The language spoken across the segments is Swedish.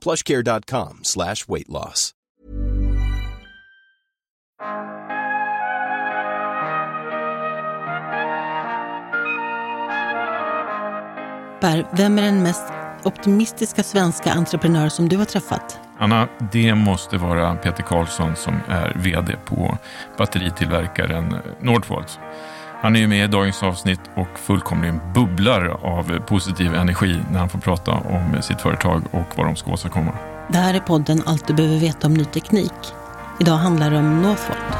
plushcare.com slash weight loss. Per, vem är den mest optimistiska svenska entreprenör som du har träffat? Anna, det måste vara Peter Karlsson som är VD på batteritillverkaren Nordvolt. Han är ju med i dagens avsnitt och fullkomligen bubblar av positiv energi när han får prata om sitt företag och vad de ska åstadkomma. Det här är podden Allt du behöver veta om ny teknik. Idag handlar det om Northvolt.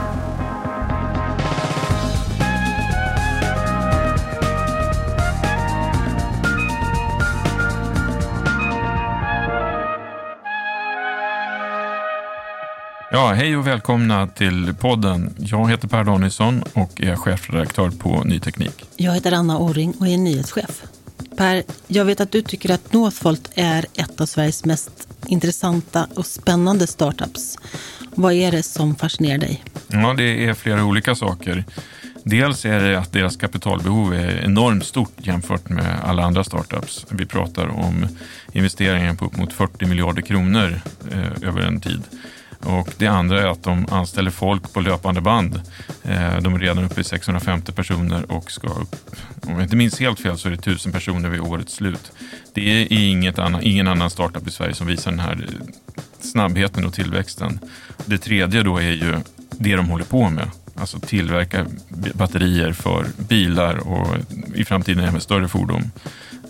Ja, hej och välkomna till podden. Jag heter Per Danielsson och är chefredaktör på Ny Teknik. Jag heter Anna Orring och är nyhetschef. Per, jag vet att du tycker att Northvolt är ett av Sveriges mest intressanta och spännande startups. Vad är det som fascinerar dig? Ja, det är flera olika saker. Dels är det att deras kapitalbehov är enormt stort jämfört med alla andra startups. Vi pratar om investeringar på upp mot 40 miljarder kronor eh, över en tid. Och det andra är att de anställer folk på löpande band. Eh, de är redan uppe i 650 personer och ska upp, om jag inte minns helt fel så är det 1000 personer vid årets slut. Det är inget annan, ingen annan startup i Sverige som visar den här eh, snabbheten och tillväxten. Det tredje då är ju det de håller på med. Alltså tillverka batterier för bilar och i framtiden även större fordon.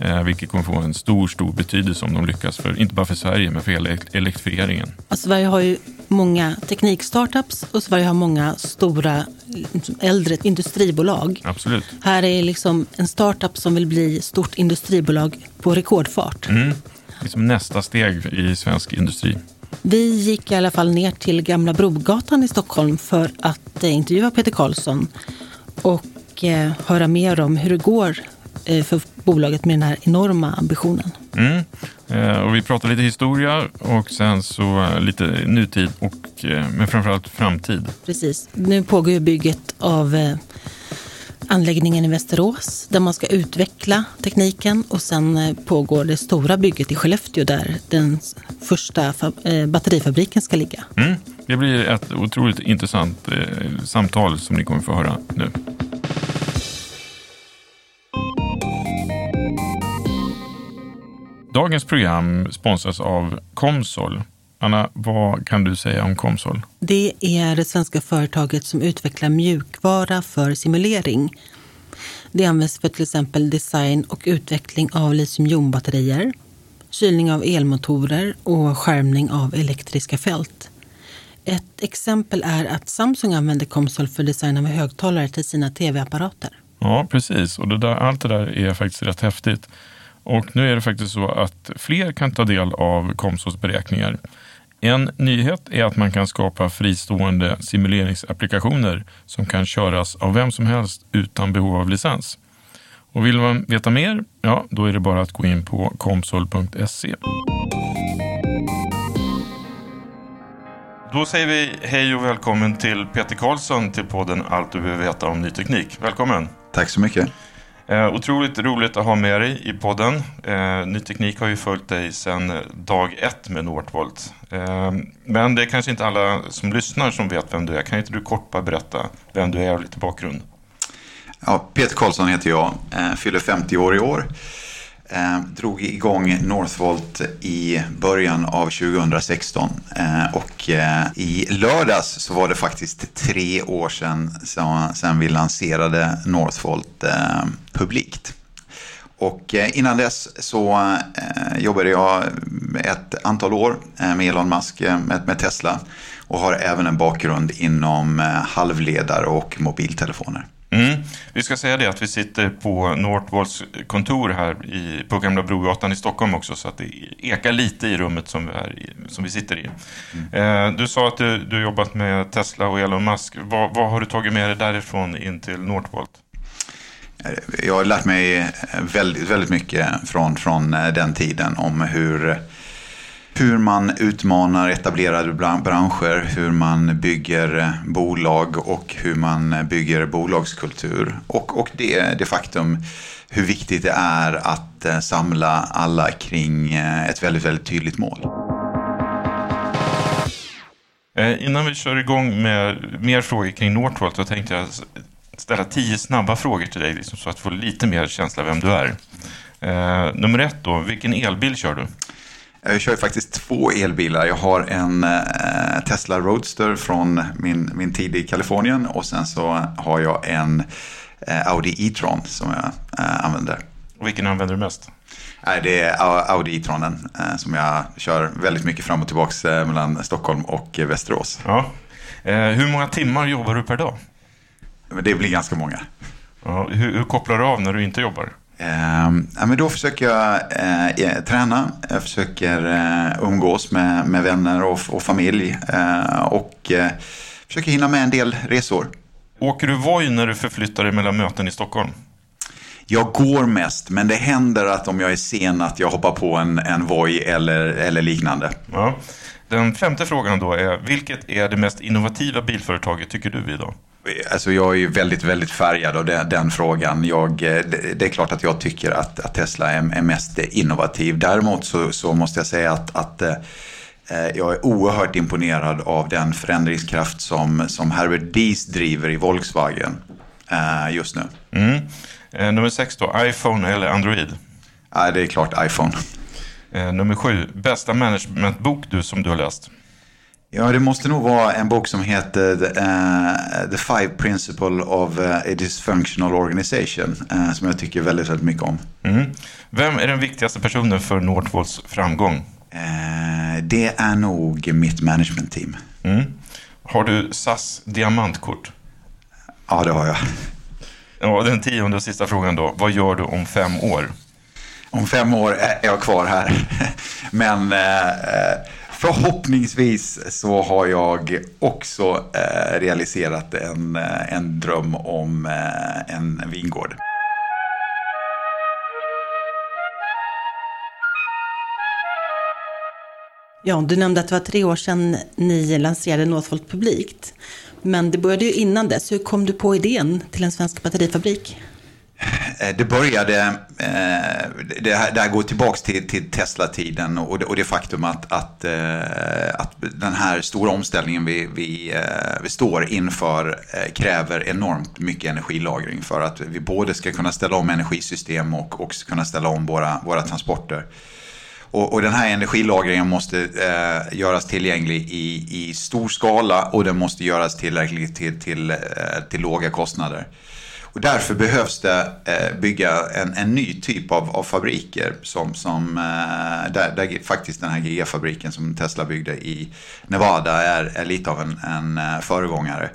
Eh, vilket kommer få en stor, stor betydelse om de lyckas, för, inte bara för Sverige, men för hela elektrifieringen. Alltså, Sverige har ju många teknikstartups och Sverige har många stora äldre industribolag. Absolut. Här är liksom en startup som vill bli stort industribolag på rekordfart. Mm. Liksom nästa steg i svensk industri. Vi gick i alla fall ner till Gamla Brogatan i Stockholm för att eh, intervjua Peter Karlsson och eh, höra mer om hur det går för bolaget med den här enorma ambitionen. Mm. Eh, och vi pratar lite historia och sen så eh, lite nutid och eh, men framförallt framtid. Precis. Nu pågår ju bygget av eh, anläggningen i Västerås där man ska utveckla tekniken och sen eh, pågår det stora bygget i Skellefteå där den första eh, batterifabriken ska ligga. Mm. Det blir ett otroligt intressant samtal som ni kommer få höra nu. Dagens program sponsras av Comsol. Anna, vad kan du säga om Comsol? Det är det svenska företaget som utvecklar mjukvara för simulering. Det används för till exempel design och utveckling av litiumjonbatterier, kylning av elmotorer och skärmning av elektriska fält. Ett exempel är att Samsung använder Comsol för design av högtalare till sina tv-apparater. Ja, precis. Och det där, allt det där är faktiskt rätt häftigt. Och nu är det faktiskt så att fler kan ta del av Komsos beräkningar. En nyhet är att man kan skapa fristående simuleringsapplikationer som kan köras av vem som helst utan behov av licens. Och vill man veta mer, ja, då är det bara att gå in på komsol.se. Då säger vi hej och välkommen till Peter Karlsson till podden Allt du behöver veta om ny teknik. Välkommen! Tack så mycket! Eh, otroligt roligt att ha med dig i podden. Eh, Ny Teknik har ju följt dig sedan dag ett med Northvolt. Eh, men det är kanske inte alla som lyssnar som vet vem du är. Kan inte du kort bara berätta vem du är och lite bakgrund? Ja, Peter Karlsson heter jag, eh, fyller 50 år i år. Eh, drog igång Northvolt i början av 2016 eh, och eh, i lördags så var det faktiskt tre år sedan, så, sedan vi lanserade Northvolt eh, publikt. Och eh, innan dess så eh, jobbade jag ett antal år eh, med Elon Musk eh, med, med Tesla och har även en bakgrund inom eh, halvledare och mobiltelefoner. Mm. Vi ska säga det att vi sitter på Northvolts kontor här i, på Gamla Brogatan i Stockholm också så att det ekar lite i rummet som vi, är, som vi sitter i. Mm. Eh, du sa att du, du jobbat med Tesla och Elon Musk. Vad, vad har du tagit med dig därifrån in till Northvolt? Jag har lärt mig väldigt, väldigt mycket från, från den tiden om hur hur man utmanar etablerade branscher, hur man bygger eh, bolag och hur man eh, bygger bolagskultur. Och, och det, det faktum hur viktigt det är att eh, samla alla kring ett väldigt, väldigt tydligt mål. Innan vi kör igång med mer frågor kring Northvolt så tänkte jag ställa tio snabba frågor till dig liksom, så att du får lite mer känsla vem du är. Nummer ett då, vilken elbil kör du? Jag kör faktiskt två elbilar. Jag har en eh, Tesla Roadster från min, min tid i Kalifornien och sen så har jag en eh, Audi E-tron som jag eh, använder. Vilken använder du mest? det är Audi E-tronen som jag kör väldigt mycket fram och tillbaka mellan Stockholm och Västerås. Ja. Hur många timmar jobbar du per dag? Det blir ganska många. Ja, hur, hur kopplar du av när du inte jobbar? Eh, men då försöker jag eh, träna, jag försöker eh, umgås med, med vänner och, och familj eh, och eh, försöker hinna med en del resor. Åker du Voi när du förflyttar dig mellan möten i Stockholm? Jag går mest, men det händer att om jag är sen att jag hoppar på en, en Voi eller, eller liknande. Ja. Den femte frågan då är, vilket är det mest innovativa bilföretaget tycker du idag? Alltså jag är ju väldigt, väldigt färgad av den, den frågan. Jag, det är klart att jag tycker att, att Tesla är, är, mest innovativ. Däremot så, så måste jag säga att, att eh, jag är oerhört imponerad av den förändringskraft som, som Herbert Dies driver i Volkswagen eh, just nu. Mm. Eh, nummer sex då, iPhone eller Android? Ja, det är klart iPhone. Eh, nummer sju, bästa managementbok du som du har läst? Ja, det måste nog vara en bok som heter uh, The Five Principle of uh, a Dysfunctional Organization. Uh, som jag tycker väldigt, väldigt mycket om. Mm. Vem är den viktigaste personen för Northvolts framgång? det är nog mitt management-team. Mm. Har du SAS diamantkort? Ja, det har jag. Ja, den tionde och sista frågan då. Vad gör du om fem år? Om fem år är jag kvar här. Men eh, eh, Förhoppningsvis så har jag också eh, realiserat en, en dröm om en vingård. Ja, du nämnde att det var tre år sedan ni lanserade Northvolt publikt. Men det började ju innan dess. Hur kom du på idén till en svensk batterifabrik? Eh, det började, eh, det här, det här går tillbaka till, till Tesla-tiden och det, och det faktum att, att, eh, att den här stora omställningen vi, vi, vi står inför kräver enormt mycket energilagring för att vi både ska kunna ställa om energisystem och också kunna ställa om våra, våra transporter. Och, och den här energilagringen måste eh, göras tillgänglig i, i stor skala och den måste göras tillräckligt till, till, till låga kostnader. Och därför behövs det eh, bygga en, en ny typ av, av fabriker som, som eh, där, där, faktiskt den här gigafabriken som Tesla byggde i Nevada är, är lite av en, en eh, föregångare.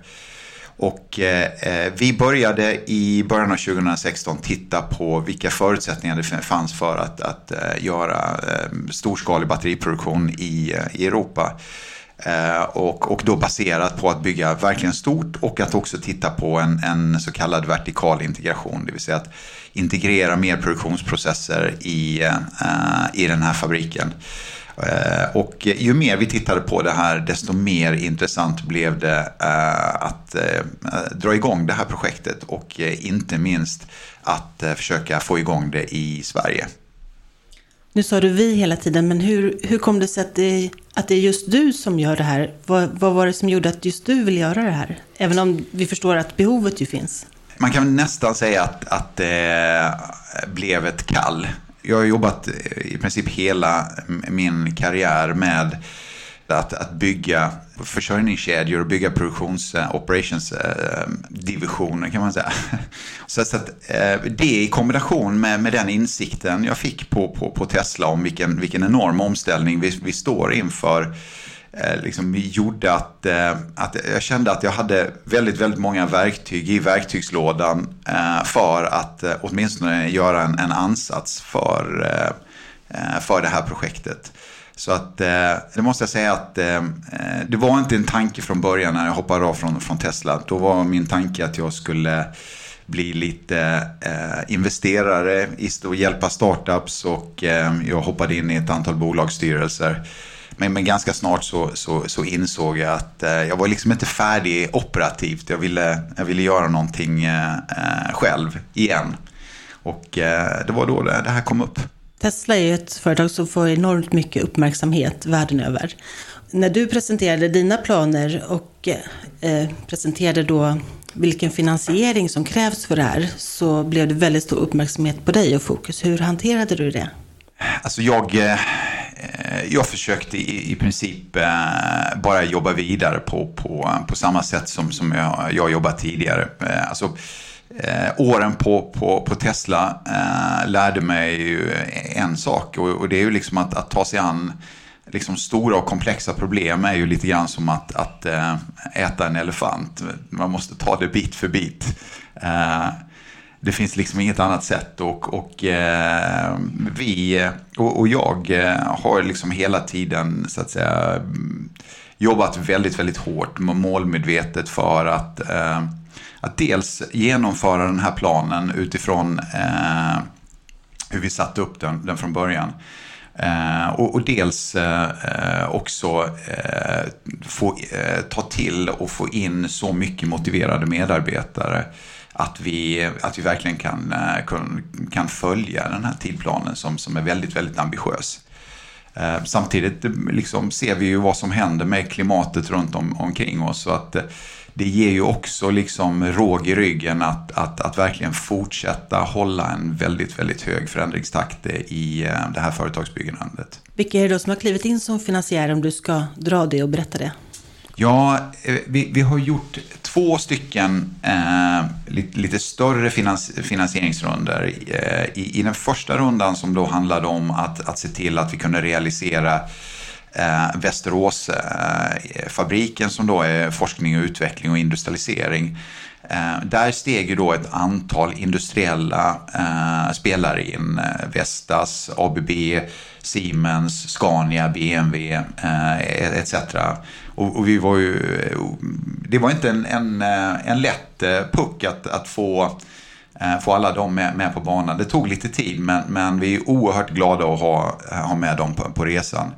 Och eh, eh, vi började i början av 2016 titta på vilka förutsättningar det fanns för att, att eh, göra eh, storskalig batteriproduktion i, i Europa. Eh, och, och då baserat på att bygga verkligen stort och att också titta på en, en så kallad vertikal integration. Det vill säga att integrera mer produktionsprocesser i, uh, i den här fabriken. Uh, och ju mer vi tittade på det här desto mer intressant blev det uh, att dra igång det här projektet och inte minst att försöka få igång det i Sverige. Nu sa du vi hela tiden, men hur, hur kom det sig att det, att det är just du som gör det här? Vad, vad var det som gjorde att just du ville göra det här? Även om vi förstår att behovet ju finns. Man kan nästan säga att, att det blev ett kall. jag har jobbat eh, i princip hela min karriär med att, att bygga försörjningskedjor och bygga produktions eh, operations eh, divisioner kan man säga. Så, att, eh, det i kombination med, med den insikten jag fick på, på, på Tesla om vilken, vilken enorm omställning vi, vi står inför liksom gjorde att, att jag kände att jag hade väldigt, väldigt många verktyg i verktygslådan för att åtminstone göra en, en ansats för, för det här projektet. Så att eh, det måste jag säga att eh, eh, det var inte en tanke från början när jag hoppade av från, från Tesla. Då var min tanke att jag skulle bli lite eh, investerare i och hjälpa startups och eh, jag hoppade in i ett antal bolagsstyrelser. Men, men ganska snart så, så, så insåg jag att eh, jag var liksom inte färdig operativt. Jag ville, jag ville göra någonting eh, eh själv igen. Och eh, det var då det, det här kom upp. Tesla är ju ett företag som får enormt mycket uppmärksamhet världen över. När du presenterade dina planer och eh, presenterade då vilken finansiering som krävs för det här så blev det väldigt stor uppmärksamhet på dig och fokus. Hur hanterade du det? Alltså jag, eh, jag försökte i, i princip eh, bara jobba vidare på, på, på samma sätt som, som jag, jag jobbat tidigare. Eh, alltså, eh, åren på, på, på Tesla eh, lärde mig ju en sak och, och, det är ju liksom att, att ta sig an liksom stora och komplexa problem är ju lite grann som att, att eh, äta en elefant. Man måste ta det bit för bit. Eh, det finns liksom inget annat sätt och, och eh, vi och, och, jag eh, har liksom hela tiden så att säga jobbat väldigt, väldigt hårt målmedvetet för att att dels genomföra den här planen utifrån eh, hur vi satte upp den, den från början. Eh, och, och, dels eh, också eh, få, eh, ta till och få in så mycket motiverade medarbetare att vi, att vi verkligen kan, eh, kan, kan följa den här tidplanen som, som är väldigt, väldigt ambitiös. Eh, samtidigt eh, liksom ser vi ju vad som händer med klimatet runt om, omkring oss. Så att det ger ju också liksom råg i ryggen att, att, att verkligen fortsätta hålla en väldigt, väldigt hög förändringstakt i eh, det här företagsbyggandet. Vilka är det då som har klivit in som finansiärer om du ska dra det och berätta det? Ja, eh, vi, vi har gjort två stycken eh, lite, lite, större finans, finansieringsrunder. Eh, i, I den första rundan som då handlade om att, att se till att vi kunde realisera eh, Västeråsfabriken eh, som då är forskning och utveckling och industrialisering. Eh, där steg ju då ett antal industriella eh, spelare in. Eh, Vestas, ABB, Siemens, Scania, BMW eh, etc. Och, och, vi var ju, det var inte en, en, eh, en lätt eh, puck att, att få eh, få alla dem med, med, på banan. Det tog lite tid men, men vi är oerhört glada att ha, ha med dem på, på resan.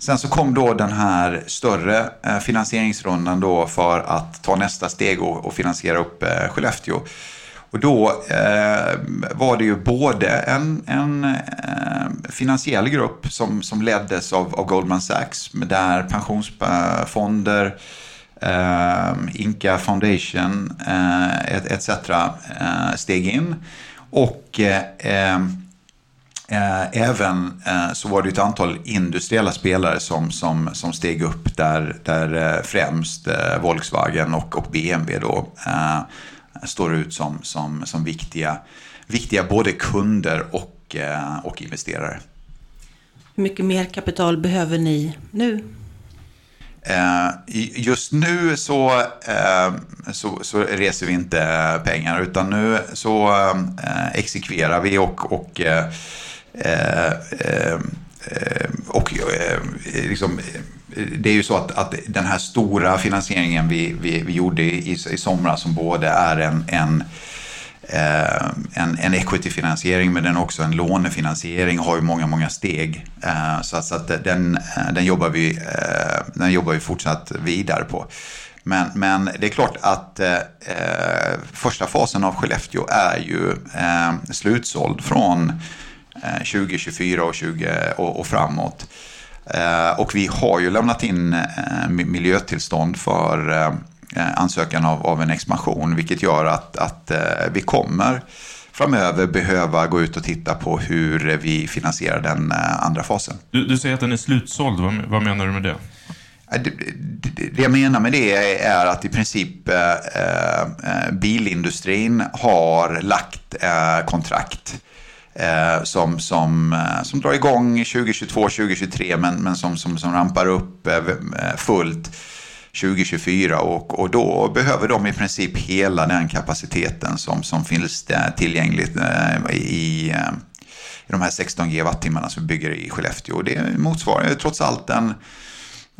Sen så kom då den här större eh, finansieringsrundan då för att ta nästa steg och, finansiera upp eh, Skellefteå. Och då eh, var det ju både en, en eh, finansiell grupp som, som leddes av, av Goldman Sachs, där pensionsfonder, eh, Inca Foundation eh, etc. Eh, steg in. Och eh, Eh, även eh, så var det ett antal industriella spelare som, som, som steg upp där, där eh, främst Volkswagen och, och BMW då äh, står ut som, som, som viktiga, viktiga både kunder och, och investerare. Hur mycket mer kapital behöver ni nu? Just nu så, så, så, reser vi inte pengar utan nu så exekverar vi och, och Eh, eh, eh, Eh, eh, eh, och liksom, det är ju så att, att den här stora finansieringen vi, vi, vi gjorde i, i somras som både är en, en en, en equity-finansiering men den är också en lånefinansiering har ju många, många steg. Så att, så att den, den, jobbar vi, den jobbar vi fortsatt vidare på. Men, men det är klart att första fasen av Skellefteå är ju slutsåld från 2024 och, 20, och, och framåt. Eh, och vi har ju lämnat in eh, miljötillstånd för eh, ansökan av, av en expansion, vilket gör att, att vi kommer framöver behöva gå ut och titta på hur vi finansierar den andra fasen. Du, du säger att den är slutsåld. Vad, vad menar du med det? Det, det, det jag menar med det är att i princip eh, bilindustrin har lagt eh, kontrakt eh, som, som, eh, som drar igång 2022, 2023 men, men som, som, som rampar upp eh, eh, fullt 2024 och, och då behöver de i princip hela den kapaciteten som, som finns tillgängligt i, i de här 16 GWh som vi bygger i Skellefteå. Det motsvarar trots allt en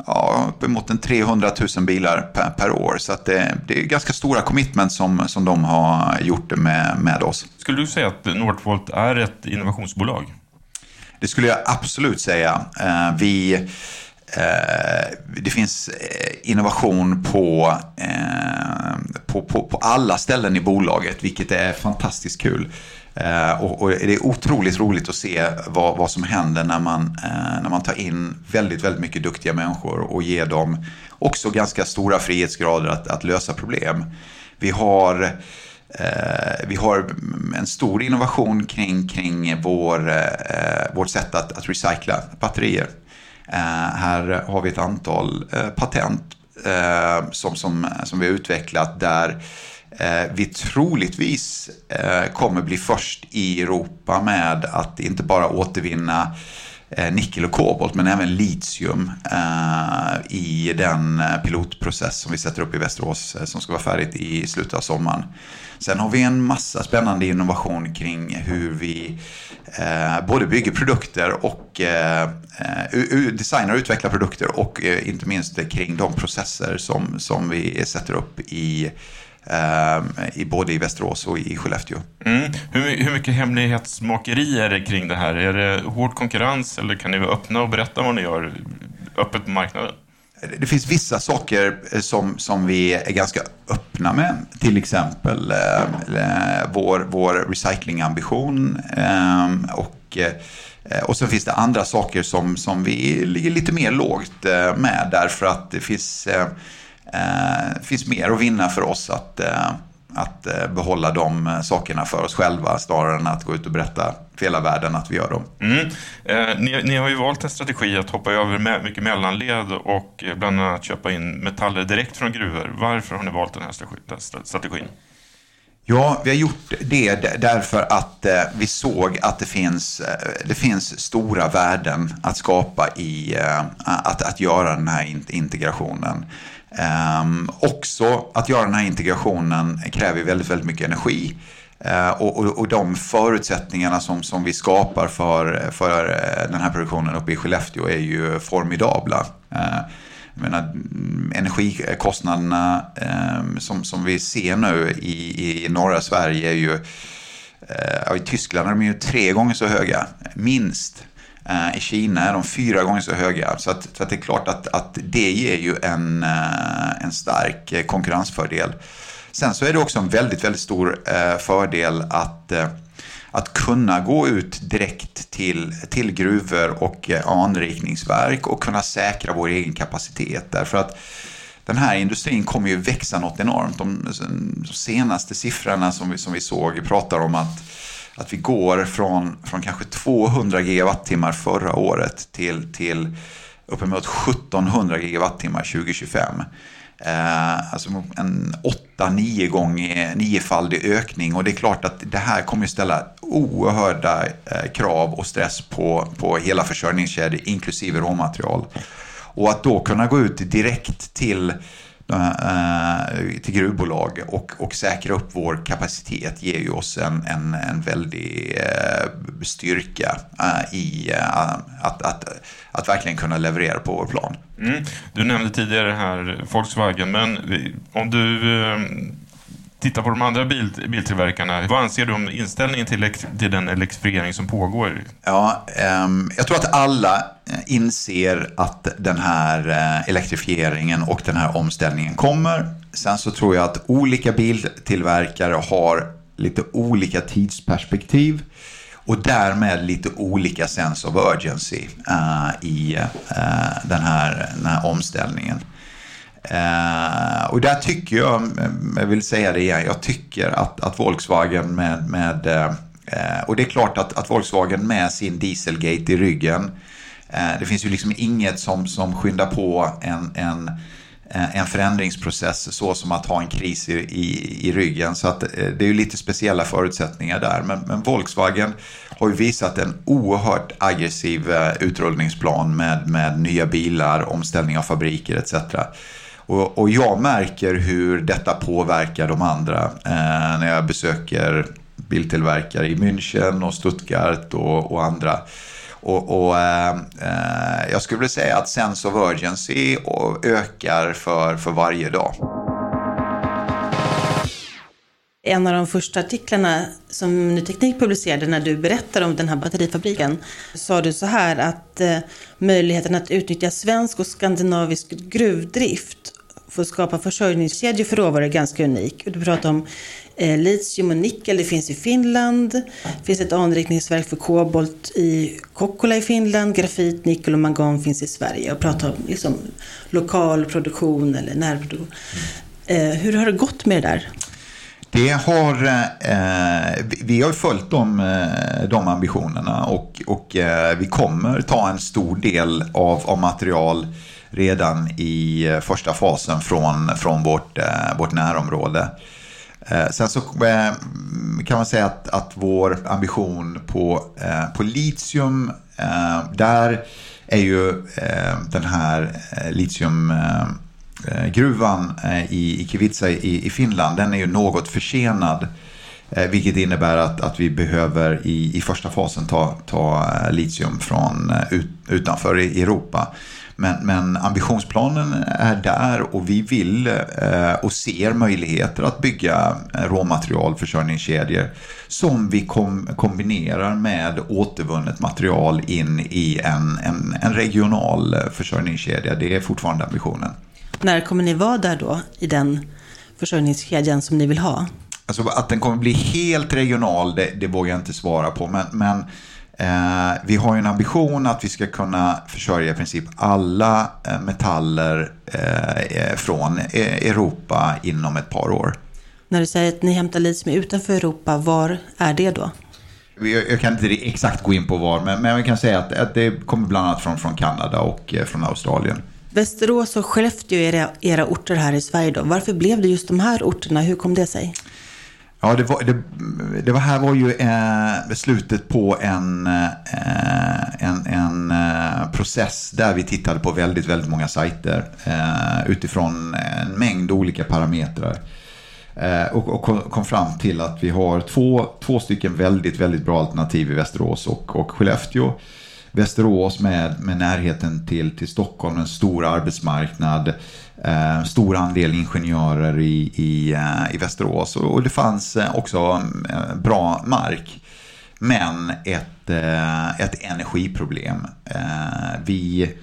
ja, uppemot en 300 000 bilar per, per år. Så det, det, är ganska stora commitments som, som de har gjort med, med oss. Skulle du säga att Northvolt är ett innovationsbolag? Det skulle jag absolut säga. Eh, vi, eh, det finns eh, innovation på, på, på, på alla ställen i bolaget, vilket är fantastiskt kul. Eh, och, och, det är otroligt roligt att se vad, vad som händer när man, eh, när man tar in väldigt, väldigt mycket duktiga människor och ger dem också ganska stora frihetsgrader att, att lösa problem. Vi har, eh, vi har en stor innovation kring, kring vår, eh, vårt sätt att, att recycla batterier. Eh, här har vi ett antal eh, patent eh, som, som, som vi har utvecklat där Eh, Eh, vi troligtvis eh, kommer bli först i Europa med att inte bara återvinna eh, nickel och kobolt men även litium eh, i den eh, pilotprocess som vi sätter upp i Västerås som ska vara färdigt i slutet av sommaren. Sen har vi en massa spännande innovation kring hur vi både bygger produkter och designar och utvecklar produkter och inte minst kring de processer som, som vi sätter upp i i, både i Västerås och i Skellefteå. Mm. Hur, hur mycket hemlighetsmakeri är det kring det här? Är det hård konkurrens eller kan ni vara öppna och berätta vad ni gör öppet på marknaden? Det finns vissa saker eh, som, som vi är ganska öppna med. Till exempel eh, vår, vår recyclingambition. Eh, och, eh, och sen finns det andra saker som, som vi ligger lite mer lågt eh, med. Därför att det finns eh, finns mer att vinna för oss att, eh, att eh, behålla de eh, sakerna för oss själva snarare än att gå ut och berätta för hela världen att vi gör dem. Mm. Eh, ni, ni, har ju valt en strategi att hoppa över med, mycket mellanled och eh, bland annat köpa in metaller direkt från gruvor. Varför har ni valt den här strategin? Ja, vi har gjort det därför att eh, vi såg att det finns, eh, det finns stora värden att skapa i eh, att, att göra den här integrationen. Um, också att göra den här integrationen kräver väldigt, väldigt mycket energi. Uh, och, och, och, de förutsättningarna som, som vi skapar för, för den här produktionen uppe i Skellefteå är ju formidabla. Uh, menar, energikostnaderna eh, som, som vi ser nu i, i norra Sverige är ju eh, i Tyskland är de ju tre gånger så höga, minst. Eh, I Kina är de fyra gånger så höga. Så, att, så att det är klart att, att det ger ju en, eh, en stark konkurrensfördel. Sen så är det också en väldigt, väldigt stor eh, fördel att, eh, att kunna gå ut direkt till, till gruvor och eh, anrikningsverk och kunna säkra vår egen kapacitet. Därför att den här industrin kommer ju växa något enormt. De, senaste siffrorna som vi, som vi såg pratar om att att vi går från, från kanske 200 gigawattimmar förra året till, till uppemot 1700 gigawattimmar 2025. Eh, alltså en 8-9 gånger, niofaldig ökning och det är klart att det här kommer att ställa oerhörda eh, krav och stress på, på hela försörjningskedjan inklusive råmaterial. Och att då kunna gå ut direkt till Eh, Eh, eh, till gruvbolag och, och säkra upp vår kapacitet ger ju oss en, en, en väldig eh, styrka i att, att, att verkligen kunna leverera på vår plan. Mm. Du nämnde tidigare här Volkswagen, men om du Titta på de andra bil, biltillverkarna, vad anser du om inställningen till, till den elektrifiering som pågår? Ja, um, jag tror att alla eh, inser att den här eh, elektrifieringen och den här omställningen kommer. Sen så tror jag att olika biltillverkare har lite olika tidsperspektiv och därmed lite olika sense of urgency uh, i uh, den, här, den här omställningen. Eh, och där tycker jag, mm, jag vill säga det igen, jag tycker att, att Volkswagen med, med eh, eh, och det är klart att, att Volkswagen med sin Dieselgate i ryggen, eh, det finns ju liksom inget som, som skyndar på en, en en förändringsprocess så som att ha en kris i, i, i ryggen. Så att det är ju lite speciella förutsättningar där. Men, men Volkswagen har ju visat en oerhört aggressiv utrullningsplan med, med nya bilar, omställning av fabriker etc. Och, och jag märker hur detta påverkar de andra eh, när jag besöker biltillverkare i München och Stuttgart och, och andra. Och, och eh, eh jag skulle vilja säga att sense of urgency ökar för, för varje dag. En av de första artiklarna som Ny Teknik publicerade när du berättade om den här batterifabriken sa du så här att eh, möjligheten att utnyttja svensk och skandinavisk gruvdrift för att skapa försörjningskedjor för råvaror är ganska unik. Du pratar om eh, litium och nickel, det finns i Finland. Det finns ett anrikningsverk för kobolt i Kokkola i Finland. Grafit, nickel och mangan finns i Sverige. Och pratar om liksom, lokal produktion eller närproduktion. Eh, hur har det gått med det där? Det har, eh, vi har följt de, eh, de ambitionerna och, och eh, vi kommer ta en stor del av, av material redan i eh, första fasen från, från vårt, eh, vårt närområde. Eh, sen så eh, kan man säga att, att vår ambition på, på litium, där är ju den här litium... Eh, gruvan eh, i, i Kivitsa i, i Finland, den är ju något försenad. Eh, vilket innebär att, att vi behöver i, i första fasen ta, ta litium från ut, utanför Europa. Men, men ambitionsplanen är där och vi vill eh, och ser möjligheter att bygga råmaterialförsörjningskedjor som vi kom, kombinerar med återvunnet material in i en, en, en regional försörjningskedja. Det är fortfarande ambitionen. När kommer ni vara där då i den försörjningskedjan som ni vill ha? Alltså att den kommer bli helt regional, det, det vågar jag inte svara på. Men, men Eh, vi har ju en ambition att vi ska kunna försörja i princip alla eh, metaller eh, från Europa inom ett par år. När du säger att ni hämtar litium utanför Europa, var är det då? Jag kan inte exakt gå in på var, men, men vi kan säga att, att det kommer bland annat från, från Kanada och från Australien. Västerås och Skellefteå är era, era orter här i Sverige då. Varför blev det just de här orterna? Hur kom det sig? Ja, det, var, det, det var här var ju eh, slutet på en, eh, en, en eh, process där vi tittade på väldigt, väldigt många sajter eh, utifrån en mängd olika parametrar. Eh, och, och, kom fram till att vi har två, två stycken väldigt, väldigt bra alternativ i Västerås och, och Skellefteå. Västerås med, med närheten till, till Stockholm, en stor arbetsmarknad, eh, stor andel ingenjörer i, i, eh, i Västerås och, och det fanns eh, också eh, bra mark. Men ett, eh, ett energiproblem. Eh, vi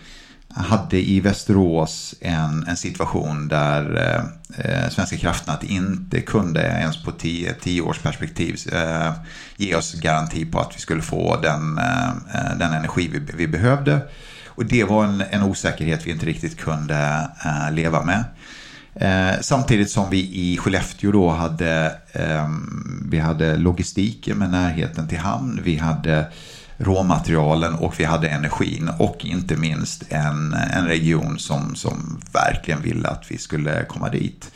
hade i Västerås en, en situation där eh, eh Svenska kraftnät inte kunde ens på tio, tio års perspektiv eh, ge oss garanti på att vi skulle få den, eh, eh, den energi vi, vi behövde. Och det var en, en osäkerhet vi inte riktigt kunde eh, leva med. Eh, samtidigt som vi i Skellefteå då hade, eh, vi hade logistiken med närheten till hamn. Vi hade råmaterialen och vi hade energin och inte minst en, en region som, som verkligen ville att vi skulle komma dit.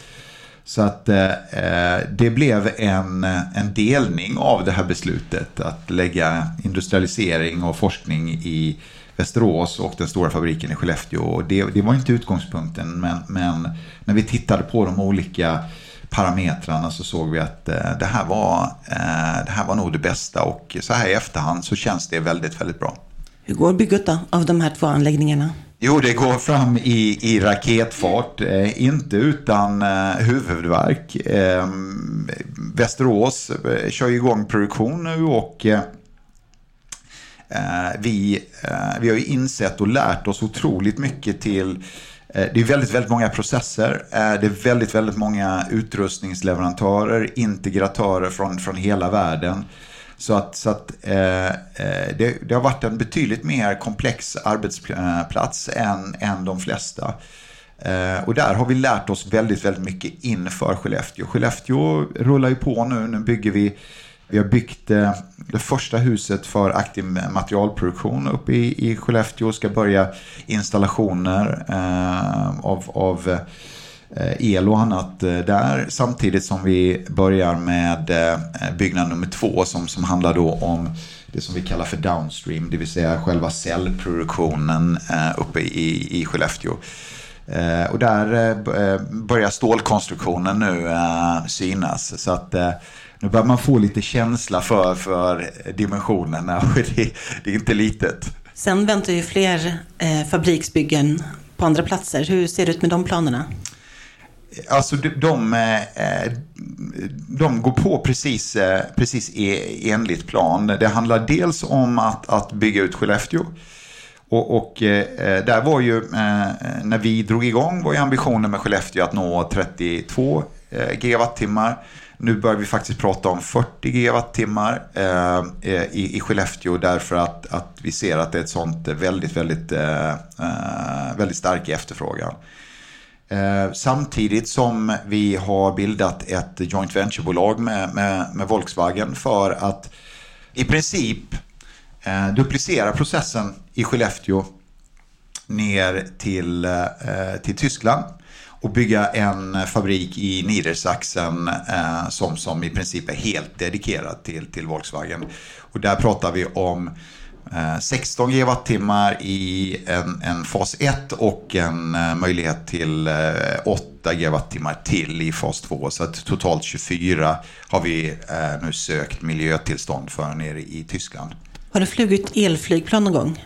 Så att eh, eh, det blev en, en delning av det här beslutet att lägga industrialisering och forskning i Västerås och den stora fabriken i Skellefteå. Och det, det var inte utgångspunkten men, men när vi tittade på de olika parametrarna så såg vi att eh, det, här var, eh, det här var nog det bästa och så här i efterhand så känns det väldigt, väldigt bra. Hur går bygget då av de här två anläggningarna? Jo, det går fram i, i raketfart, eh, inte utan eh, huvudvärk. Eh, Västerås eh, kör igång produktion nu och eh, vi, vi har ju insett och lärt oss otroligt mycket till Eh, Eh, det är väldigt, väldigt många processer. Eh, det är väldigt, väldigt många utrustningsleverantörer, integratörer från, från hela världen. Så att, så att eh, eh, det, det, har varit en betydligt mer komplex arbetsplats än, än de flesta. Eh, och där har vi lärt oss väldigt, väldigt mycket inför Skellefteå. Skellefteå rullar ju på nu. Nu bygger vi vi har byggt eh, det första huset för aktiv materialproduktion uppe i, i Skellefteå. Ska börja installationer eh, av, av eh, el och annat eh, där. Samtidigt som vi börjar med eh, byggnad nummer två som, som handlar då om det som vi kallar för downstream, det vill säga själva cellproduktionen uppe i, i Skellefteå. Och där börjar stålkonstruktionen nu synas. Så att nu börjar man få lite känsla för, för dimensionerna och det, det är inte litet. Sen väntar ju fler eh, fabriksbyggen på andra platser. Hur ser det ut med de planerna? Alltså de, de, eh, de går på precis, eh, precis enligt plan. Det handlar dels om att, att bygga ut Skellefteå. Och, och eh, där var ju, när vi drog igång var ju ambitionen med Skellefteå att nå 32 gigawattimmar. Nu börjar vi faktiskt prata om 40 gigawattimmar eh, eh, i, i Skellefteå därför att, att vi ser att det är ett sånt väldigt, väldigt, eh, eh, väldigt stark efterfrågan. Eh, samtidigt som vi har bildat ett joint venture-bolag med, med, med Volkswagen för att i princip eh, duplicera processen i Skellefteå ner till, eh, till Tyskland och bygga en fabrik i Niedersachsen eh, som, som i princip är helt dedikerad till, till Volkswagen. Och där pratar vi om eh, 16 gigawattimmar i en, en fas 1 och en eh, möjlighet till eh, 8 GWh gigawattimmar till i fas 2. Så att totalt 24 har vi eh, nu sökt miljötillstånd för nere i Tyskland. Har du flugit elflygplan någon gång?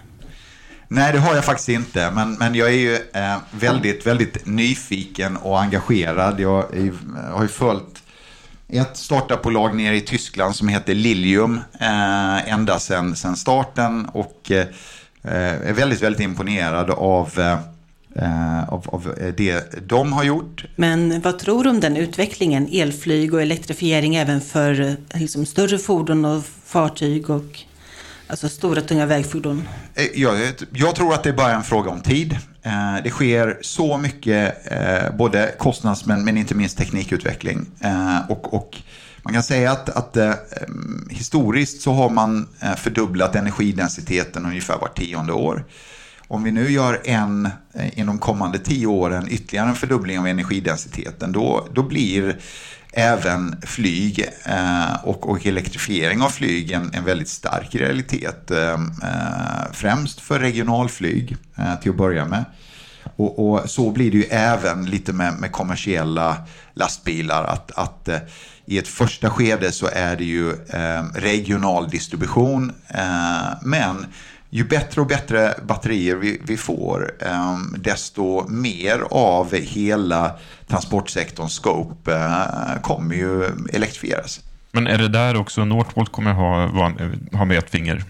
Nej, det har jag faktiskt inte. Men, men jag är ju eh, väldigt, väldigt nyfiken och engagerad. Jag är, eh, har ju följt ett startupbolag nere i Tyskland som heter Lilium eh, ända sedan, starten. Och eh, är väldigt, väldigt imponerad av eh, eh, av, av, det de har gjort. Men vad tror du om den utvecklingen? Elflyg och elektrifiering även för eh, liksom, större fordon och fartyg och Alltså stora tunga vägfordon? Eh, jag, jag tror att det är bara en fråga om tid. Eh, det sker så mycket, eh, både kostnads men, men inte minst teknikutveckling. Och, och man kan säga att, att historiskt så har man fördubblat energidensiteten ungefär var tionde år. Om vi nu gör en, inom kommande tio åren, ytterligare en fördubbling av energidensiteten, då, då blir även flyg eh, och, och elektrifiering av flyg en, en väldigt stark realitet. Eh, eh, främst för regionalflyg till att börja med. Och, och, så blir det ju även lite med, med kommersiella lastbilar. Att, att eh, i ett första skede så är det ju eh, regional distribution. Eh, men ju bättre och bättre batterier vi, vi får, desto mer av hela transportsektorns scope uh, kommer ju elektrifieras. Men är det där också Northvolt kommer ha, ha med ett finger?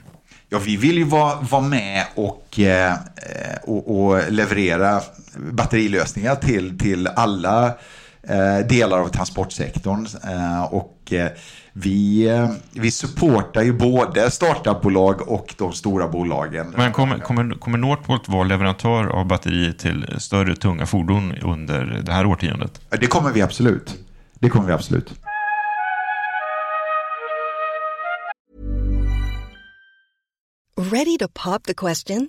Ja, vi vill ju vara, vara med och, eh, och, och, leverera batterilösningar till, till alla eh, delar av transportsektorn. Eh, och eh, vi, eh, vi supportar ju både startupbolag och de stora bolagen. Men kommer, kommer, kommer Northvolt vara leverantör av batteri till större tunga fordon under det här årtiondet? Det kommer vi absolut. Det kommer vi absolut. Ready to pop the question?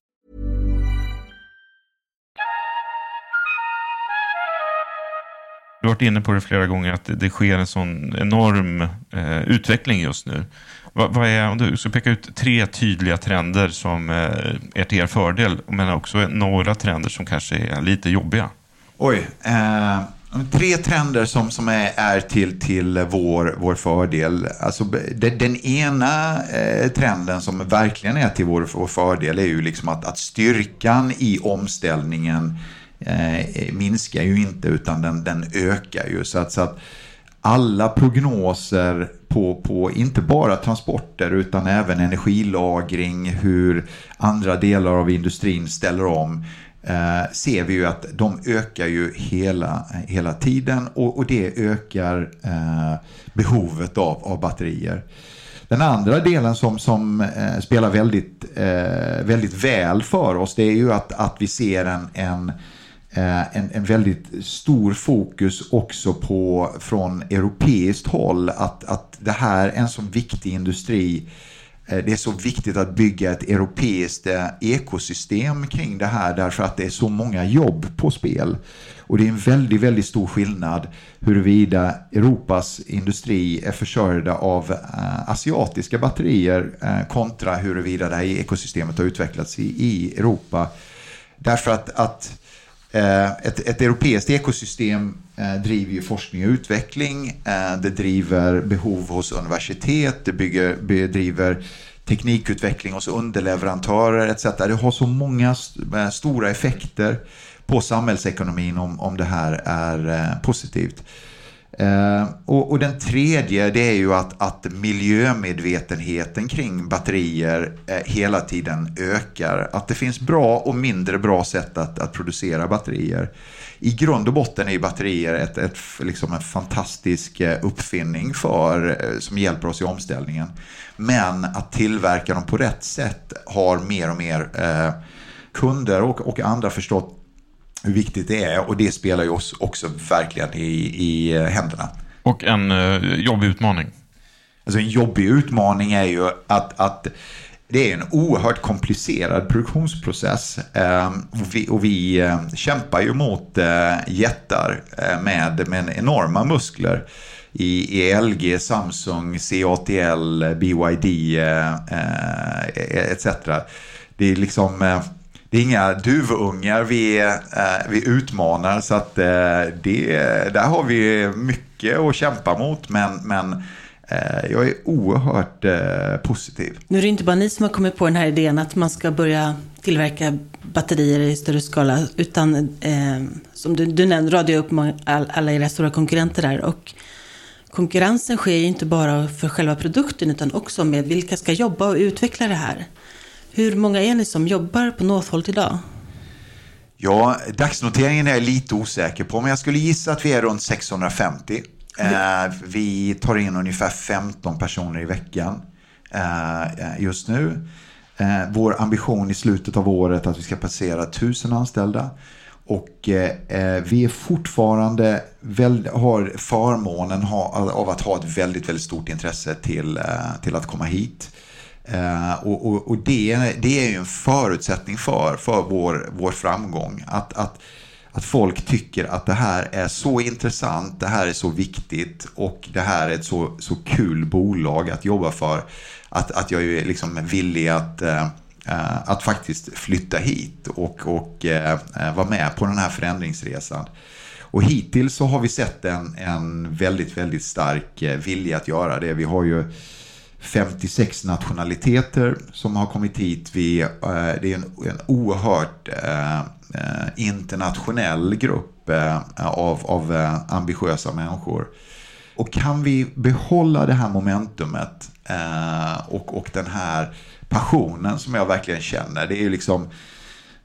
Du har varit inne på det flera gånger att det sker en sån enorm eh, utveckling just nu. Vad, vad, är, om du ska peka ut tre tydliga trender som eh, är till er fördel, men också några trender som kanske är lite jobbiga? Oj. Eh, tre trender som, som är, är till, till vår, vår fördel. Alltså, den, den ena eh, trenden som verkligen är till vår, vår fördel är ju liksom att, att styrkan i omställningen eh, minskar ju inte utan den, den ökar ju. Så att, så att alla prognoser på, på inte bara transporter utan även energilagring, hur andra delar av industrin ställer om eh, ser vi ju att de ökar ju hela, hela tiden och, och det ökar eh, behovet av, av batterier. Den andra delen som, som eh, spelar väldigt, eh, väldigt väl för oss det är ju att, att vi ser en, en Eh, Eh, en, en väldigt stor fokus också på från europeiskt håll att, att det här är en så viktig industri. Eh, det är så viktigt att bygga ett europeiskt eh, ekosystem kring det här därför att det är så många jobb på spel. Och det är en väldigt, väldigt stor skillnad huruvida Europas industri är försörjda av asiatiska batterier kontra huruvida det här ekosystemet har utvecklats i, i Europa. Därför att, att Eh, ett, ett europeiskt ekosystem eh, driver ju forskning och utveckling. Eh, det driver behov hos universitet. Det bygger, bedriver teknikutveckling hos underleverantörer etc. Det har så många eh, stora effekter på samhällsekonomin om, om det här är eh, positivt. Eh, och, och, den tredje det är ju att, att miljömedvetenheten kring batterier eh, hela tiden ökar. Att det finns bra och mindre bra sätt att, att producera batterier. I grund och botten är batterier ett, ett, liksom en fantastisk eh, uppfinning för, eh, som hjälper oss i omställningen. Men att tillverka dem på rätt sätt har mer och mer eh, kunder och, och andra förstått hur viktigt det är och det spelar ju oss också verkligen i, i eh, händerna. Och en eh, jobbig utmaning? Alltså en jobbig utmaning är ju att, att det är en oerhört komplicerad produktionsprocess eh, och, vi, och vi eh, kämpar ju mot eh, jättar med, med enorma muskler i, i LG, Samsung, CATL, BYD etc. Det är liksom det är inga duvungar vi, eh, vi utmanar så att eh, det, där har vi mycket att kämpa mot men, men eh, jag är oerhört eh, positiv. Nu är det inte bara ni som har kommit på den här idén att man ska börja tillverka batterier i större skala utan eh, som du, du nämnde radade upp alla era stora konkurrenter där och konkurrensen sker ju inte bara för själva produkten utan också med vilka ska jobba och utveckla det här. Hur många är ni som jobbar på Northvolt idag? Ja, dagsnoteringen är jag lite osäker på, men jag skulle gissa att vi är runt 650. Mm. Eh, vi tar in ungefär 15 personer i veckan eh, just nu. Eh, vår ambition i slutet av året är att vi ska passera 1000 anställda. Och eh, vi är fortfarande, väl, har förmånen ha, av att ha ett väldigt, väldigt stort intresse till, eh, till att komma hit. Eh, och, och, och det, det, är ju en förutsättning för, för vår, vår framgång. Att, att, att folk tycker att det här är så intressant, det här är så viktigt och det här är ett så, så kul bolag att jobba för. Att, att jag liksom är liksom villig att, eh, eh, att faktiskt flytta hit och, och eh, eh, vara med på den här förändringsresan. Och hittills så har vi sett en, en väldigt, väldigt stark eh, vilja att göra det. Vi har ju 56 nationaliteter som har kommit hit. Vi, eh, det är en, en oerhört eh, eh internationell grupp eh, av, av eh, ambitiösa människor. Och kan vi behålla det här momentumet och, och den här passionen som jag verkligen känner. Det är liksom,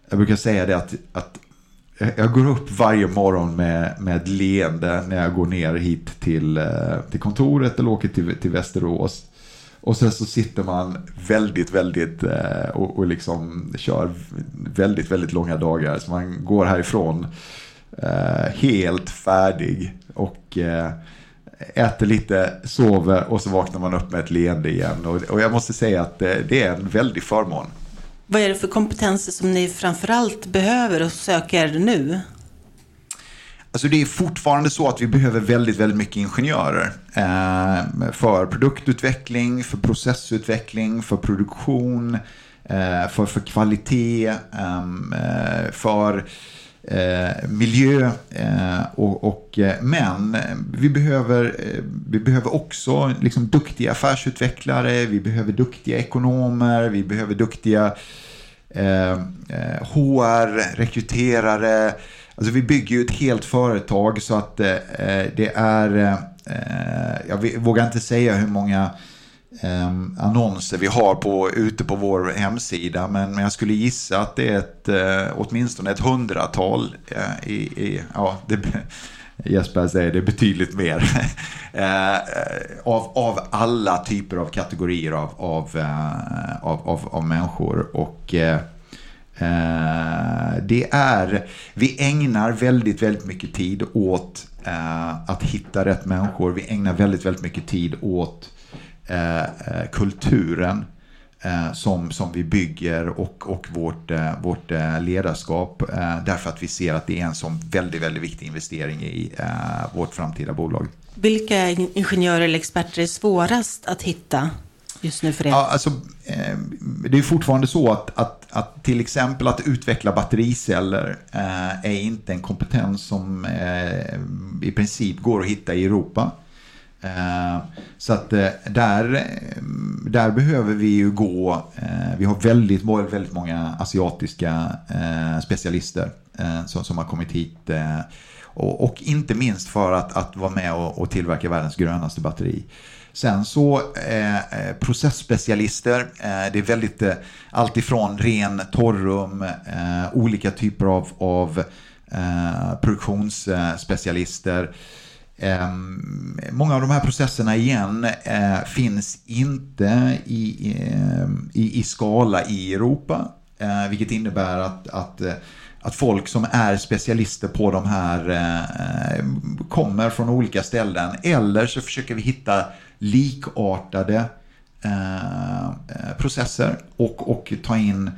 jag brukar säga det att, att jag går upp varje morgon med, med ett leende när jag går ner hit till, till kontoret eller åker till, till Västerås. Och sen så sitter man väldigt, väldigt eh, och, och liksom kör väldigt, väldigt långa dagar. Så man går härifrån eh, helt färdig och eh, äter lite, sover och så vaknar man upp med ett leende igen. Och, och jag måste säga att det, det är en väldig förmån. Vad är det för kompetenser som ni framförallt behöver och söker nu? Alltså det är fortfarande så att vi behöver väldigt, väldigt mycket ingenjörer. Eh, för produktutveckling, för processutveckling, för produktion, eh, för, för kvalitet, ehm, eh, för eh, miljö. Eh, och, och, eh, men vi behöver, eh, vi behöver också liksom duktiga affärsutvecklare, vi behöver duktiga ekonomer, vi behöver duktiga eh, HR, rekryterare, Alltså vi bygger ju ett helt företag så att eh, eh det är, eh, eh jag vågar inte säga hur många eh, annonser vi har på, ute på vår hemsida. Men, men jag skulle gissa att det är ett, eh, åtminstone ett hundratal. Eh, i, i, ja, det, Jesper säger det är betydligt mer. eh, av, av alla typer av kategorier av, av, eh, av, av, av människor. Och Eh, det är, vi ägnar väldigt, väldigt mycket tid åt eh, att hitta rätt människor. Vi ägnar väldigt, väldigt mycket tid åt eh, kulturen som, som vi bygger och, och vårt, vårt ledarskap. Därför att vi ser att det är en sån väldigt, väldigt viktig investering i vårt framtida bolag. Vilka ingenjörer eller experter är svårast att hitta? just nu för er? Ja, alltså, eh, det är fortfarande så att, att, att till exempel att utveckla battericeller eh, är inte en kompetens som eh, i princip går att hitta i Europa. Eh, så att eh, där, eh, där behöver vi ju gå, eh, vi har väldigt, väldigt många asiatiska eh, specialister som, som har kommit hit. Och, och, inte minst för att, att vara med och, och tillverka världens grönaste batteri. Sen så eh, eh, processspecialister, eh, det är väldigt eh, alltifrån ren torrum, eh, olika typer av, av eh, produktionsspecialister. Eh, många av de här processerna igen eh, finns inte i, eh, i, i skala i Europa, eh, vilket innebär att, att att folk som är specialister på de här eh, kommer från olika ställen. Eller så försöker vi hitta likartade eh, eh, processer och, och ta in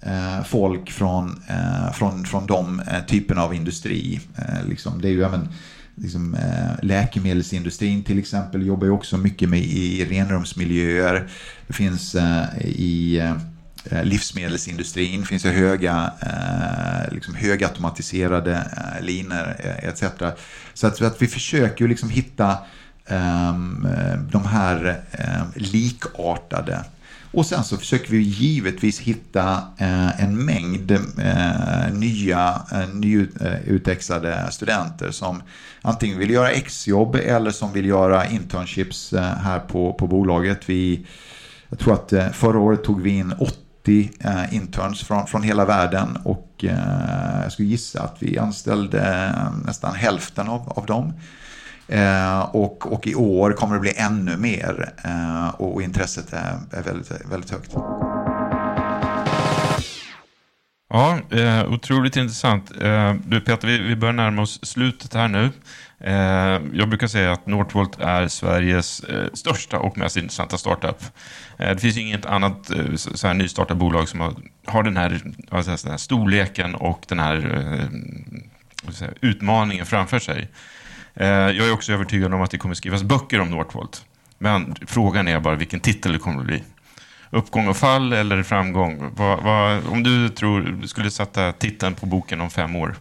eh, folk från, eh, från, från de typerna av industri. Liksom, det är ju även liksom, läkemedelsindustrin till exempel jobbar ju också mycket med i renrumsmiljöer. Det finns i livsmedelsindustrin finns det höga, liksom högautomatiserade linor etc. Så att, att vi försöker ju liksom hitta Ehm, de här ehm, likartade. Och sen så försöker vi givetvis hitta eh, en mängd eh, nya eh, nyutexade studenter som antingen vill göra exjobb eller som vill göra internships här på, på bolaget. Vi, jag tror att förra året tog vi in 80 interns från, från hela världen och jag skulle gissa att vi anställde nästan hälften av, av dem. Eh, och, och i år kommer det bli ännu mer eh, och, och intresset är, är väldigt, väldigt högt. Ja, eh, otroligt intressant. Eh, du Peter, vi, vi börjar närma oss slutet här nu. Eh, jag brukar säga att Northvolt är Sveriges eh, största och mest intressanta startup. Eh, det finns inget annat eh, så här nystartat bolag som har, har den, här, alltså den här storleken och den här eh, säga, utmaningen framför sig. Eh, jag är också övertygad om att det kommer skrivas böcker om Northvolt. Men frågan är bara vilken titel det kommer att bli. Uppgång och fall eller framgång? Vad, vad, om du tror, skulle sätta titeln på boken om fem år?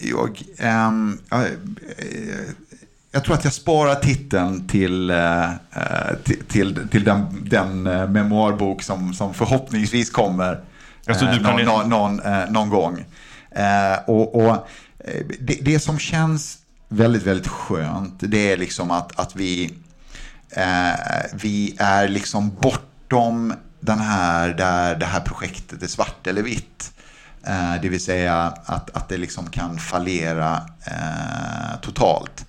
Jag, ähm, jag, jag tror att jag sparar titeln till, äh, till, till, till, den, den äh, memoarbok som, som förhoppningsvis kommer alltså, äh, någon, någon, någon, någon, gång. och, och det, det, som känns väldigt, väldigt skönt, det är liksom att, att vi, eh, vi är liksom bortom den här, där det här projektet är svart eller vitt. Eh, det vill säga att, att det liksom kan fallera eh, totalt.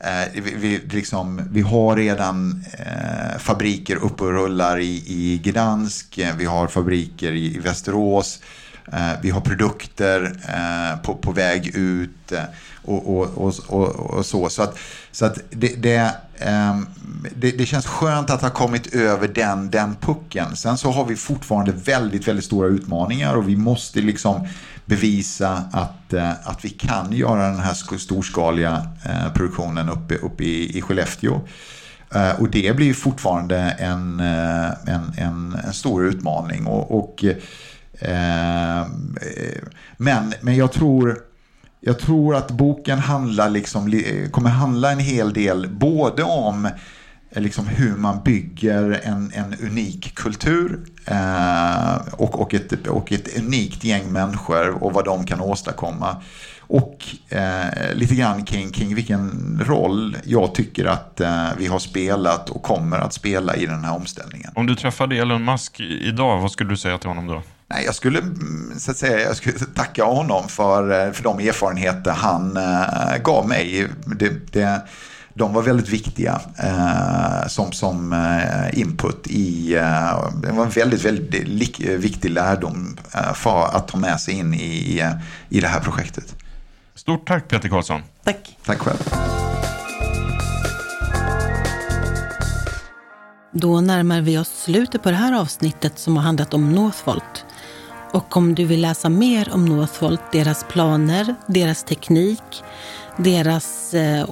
Eh, vi, vi, liksom, vi har redan eh, fabriker uppe och rullar i, i Gdansk, vi har fabriker i, i Västerås, Eh, Eh, vi har produkter eh, på, på väg ut eh, och, och, och, och, så. Så att, så att det, det, ehm, det, det, känns skönt att ha kommit över den, den pucken. Sen så har vi fortfarande väldigt, väldigt stora utmaningar och vi måste liksom bevisa att, att vi kan göra den här storskaliga produktionen uppe, uppe i, i Skellefteå. Och det blir fortfarande en, en, en, en stor utmaning. Och, och Eh, eh, men, men jag tror jag tror att boken handlar liksom, kommer handla en hel del både om eh, liksom hur man bygger en, en unik kultur eh, och, och, ett, och ett unikt gäng människor och vad de kan åstadkomma. Och eh, lite grann kring, kring vilken roll jag tycker att eh, vi har spelat och kommer att spela i den här omställningen. Om du träffade Elon Musk idag, vad skulle du säga till honom då? Nej, jag skulle, mm, så att säga, jag skulle tacka honom för, eh, för de erfarenheter han äh, gav mig. Det, det, de var väldigt viktiga äh, som, som äh, input i, det var en väldigt, väldigt viktig lärdom för att ta med sig in i, i det här projektet. Stort tack Peter Karlsson. Tack. Tack själv. Då närmar vi oss slutet på det här avsnittet som har handlat om Northvolt. Och om du vill läsa mer om Northvolt, deras planer, deras teknik, deras eh,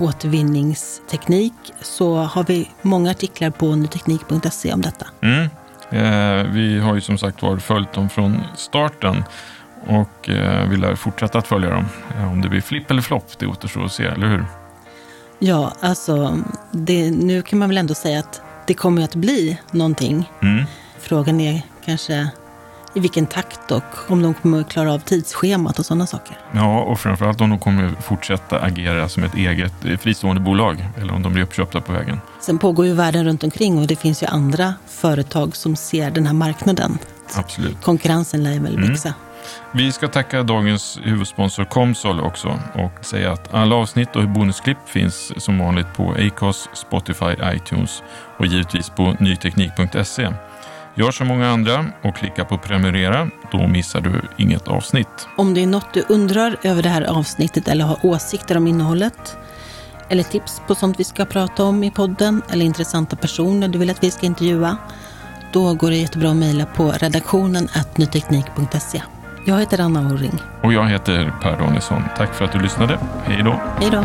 återvinningsteknik så har vi många artiklar på nyteknik.se om detta. Mm. Eh, vi har ju som sagt var följt dem från starten och eh, vi lär fortsätta att följa dem. Eh, om det blir flipp eller flopp, det återstår att se, eller hur? Ja, alltså det, nu kan man väl ändå säga att det kommer att bli någonting. Mm. Frågan är kanske i vilken takt och om de kommer att klara av tidsschemat och sådana saker. Ja, och framförallt om de kommer fortsätta agera som ett eget fristående bolag eller om de blir uppköpta på vägen. Sen pågår ju världen runt omkring och det finns ju andra företag som ser den här marknaden. Absolut. Konkurrensen lär väl mm. växa. Vi ska tacka dagens huvudsponsor Comsol också och säga att alla avsnitt och bonusklipp finns som vanligt på Acast, Spotify, iTunes och givetvis på nyteknik.se. Gör som många andra och klicka på prenumerera. Då missar du inget avsnitt. Om det är något du undrar över det här avsnittet eller har åsikter om innehållet eller tips på sånt vi ska prata om i podden eller intressanta personer du vill att vi ska intervjua då går det jättebra att mejla på redaktionen nyteknik.se. Jag heter Anna Orring. Och jag heter Per Danielsson. Tack för att du lyssnade. Hej då. Hej då.